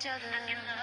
each other.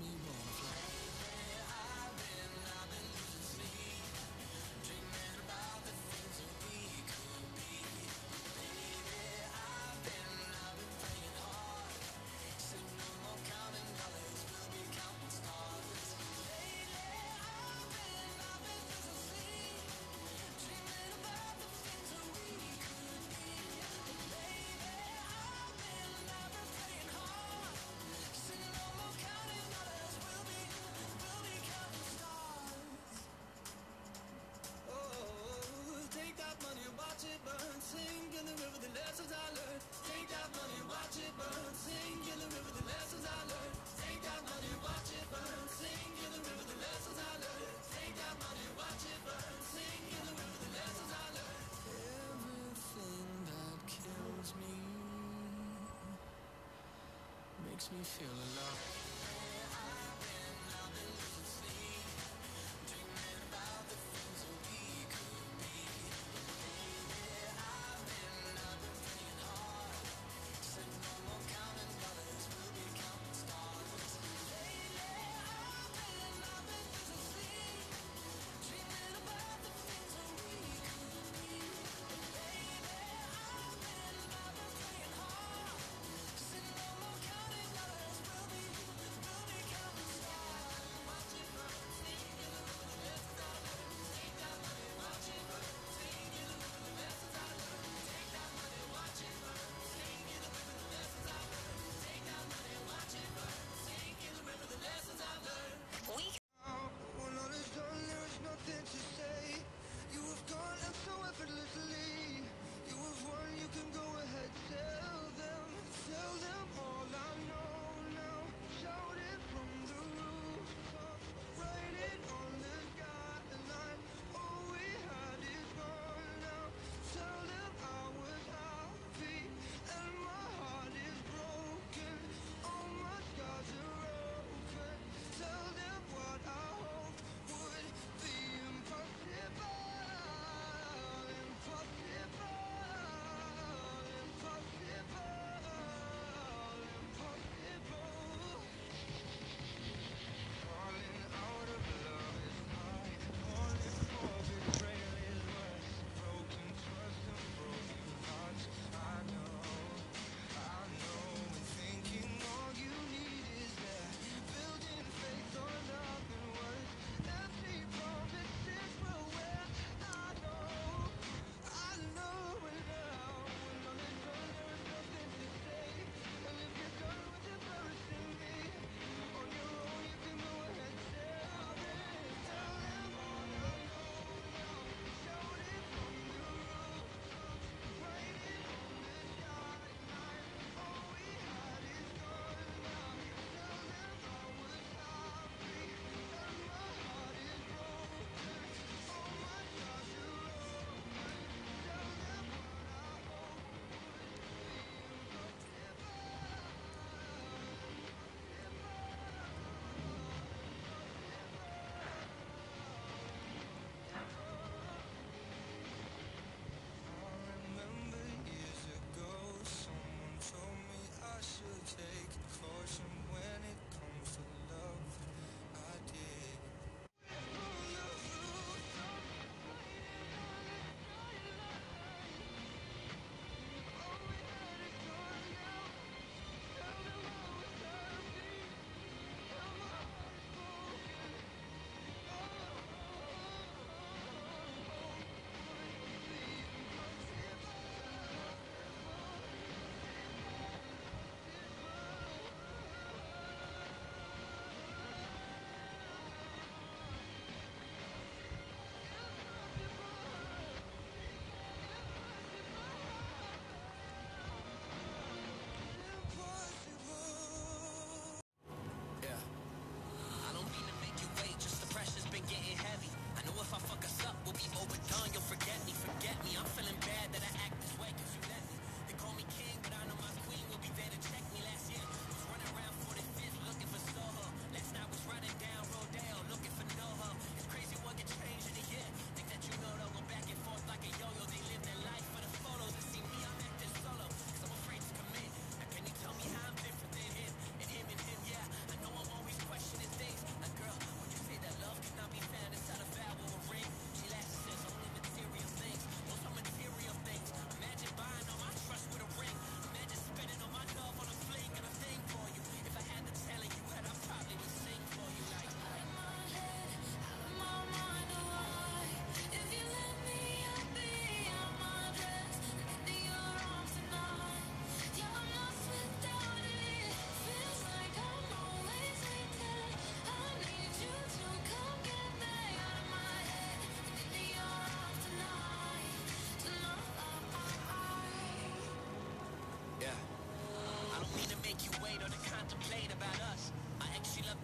Me wanna makes me feel alive.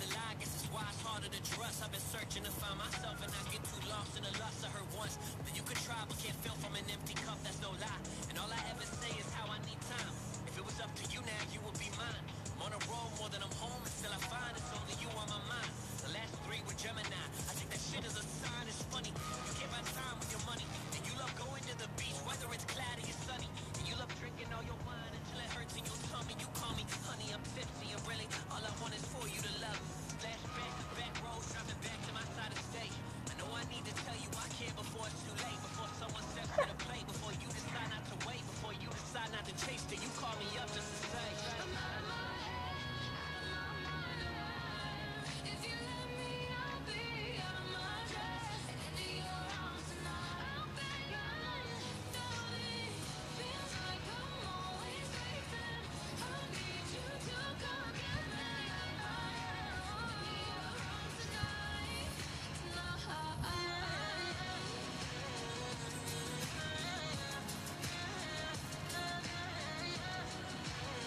The lie, guess it's why it's harder to trust. I've been searching to find myself and I get too lost in the lust I heard once. That you could try but can't fill from an empty cup, that's no lie. And all I ever say is how I need time. If it was up to you now, you would be mine. I'm on a roll more than I'm home until I find it's only you on my mind. The last three were Gemini. I think that shit is a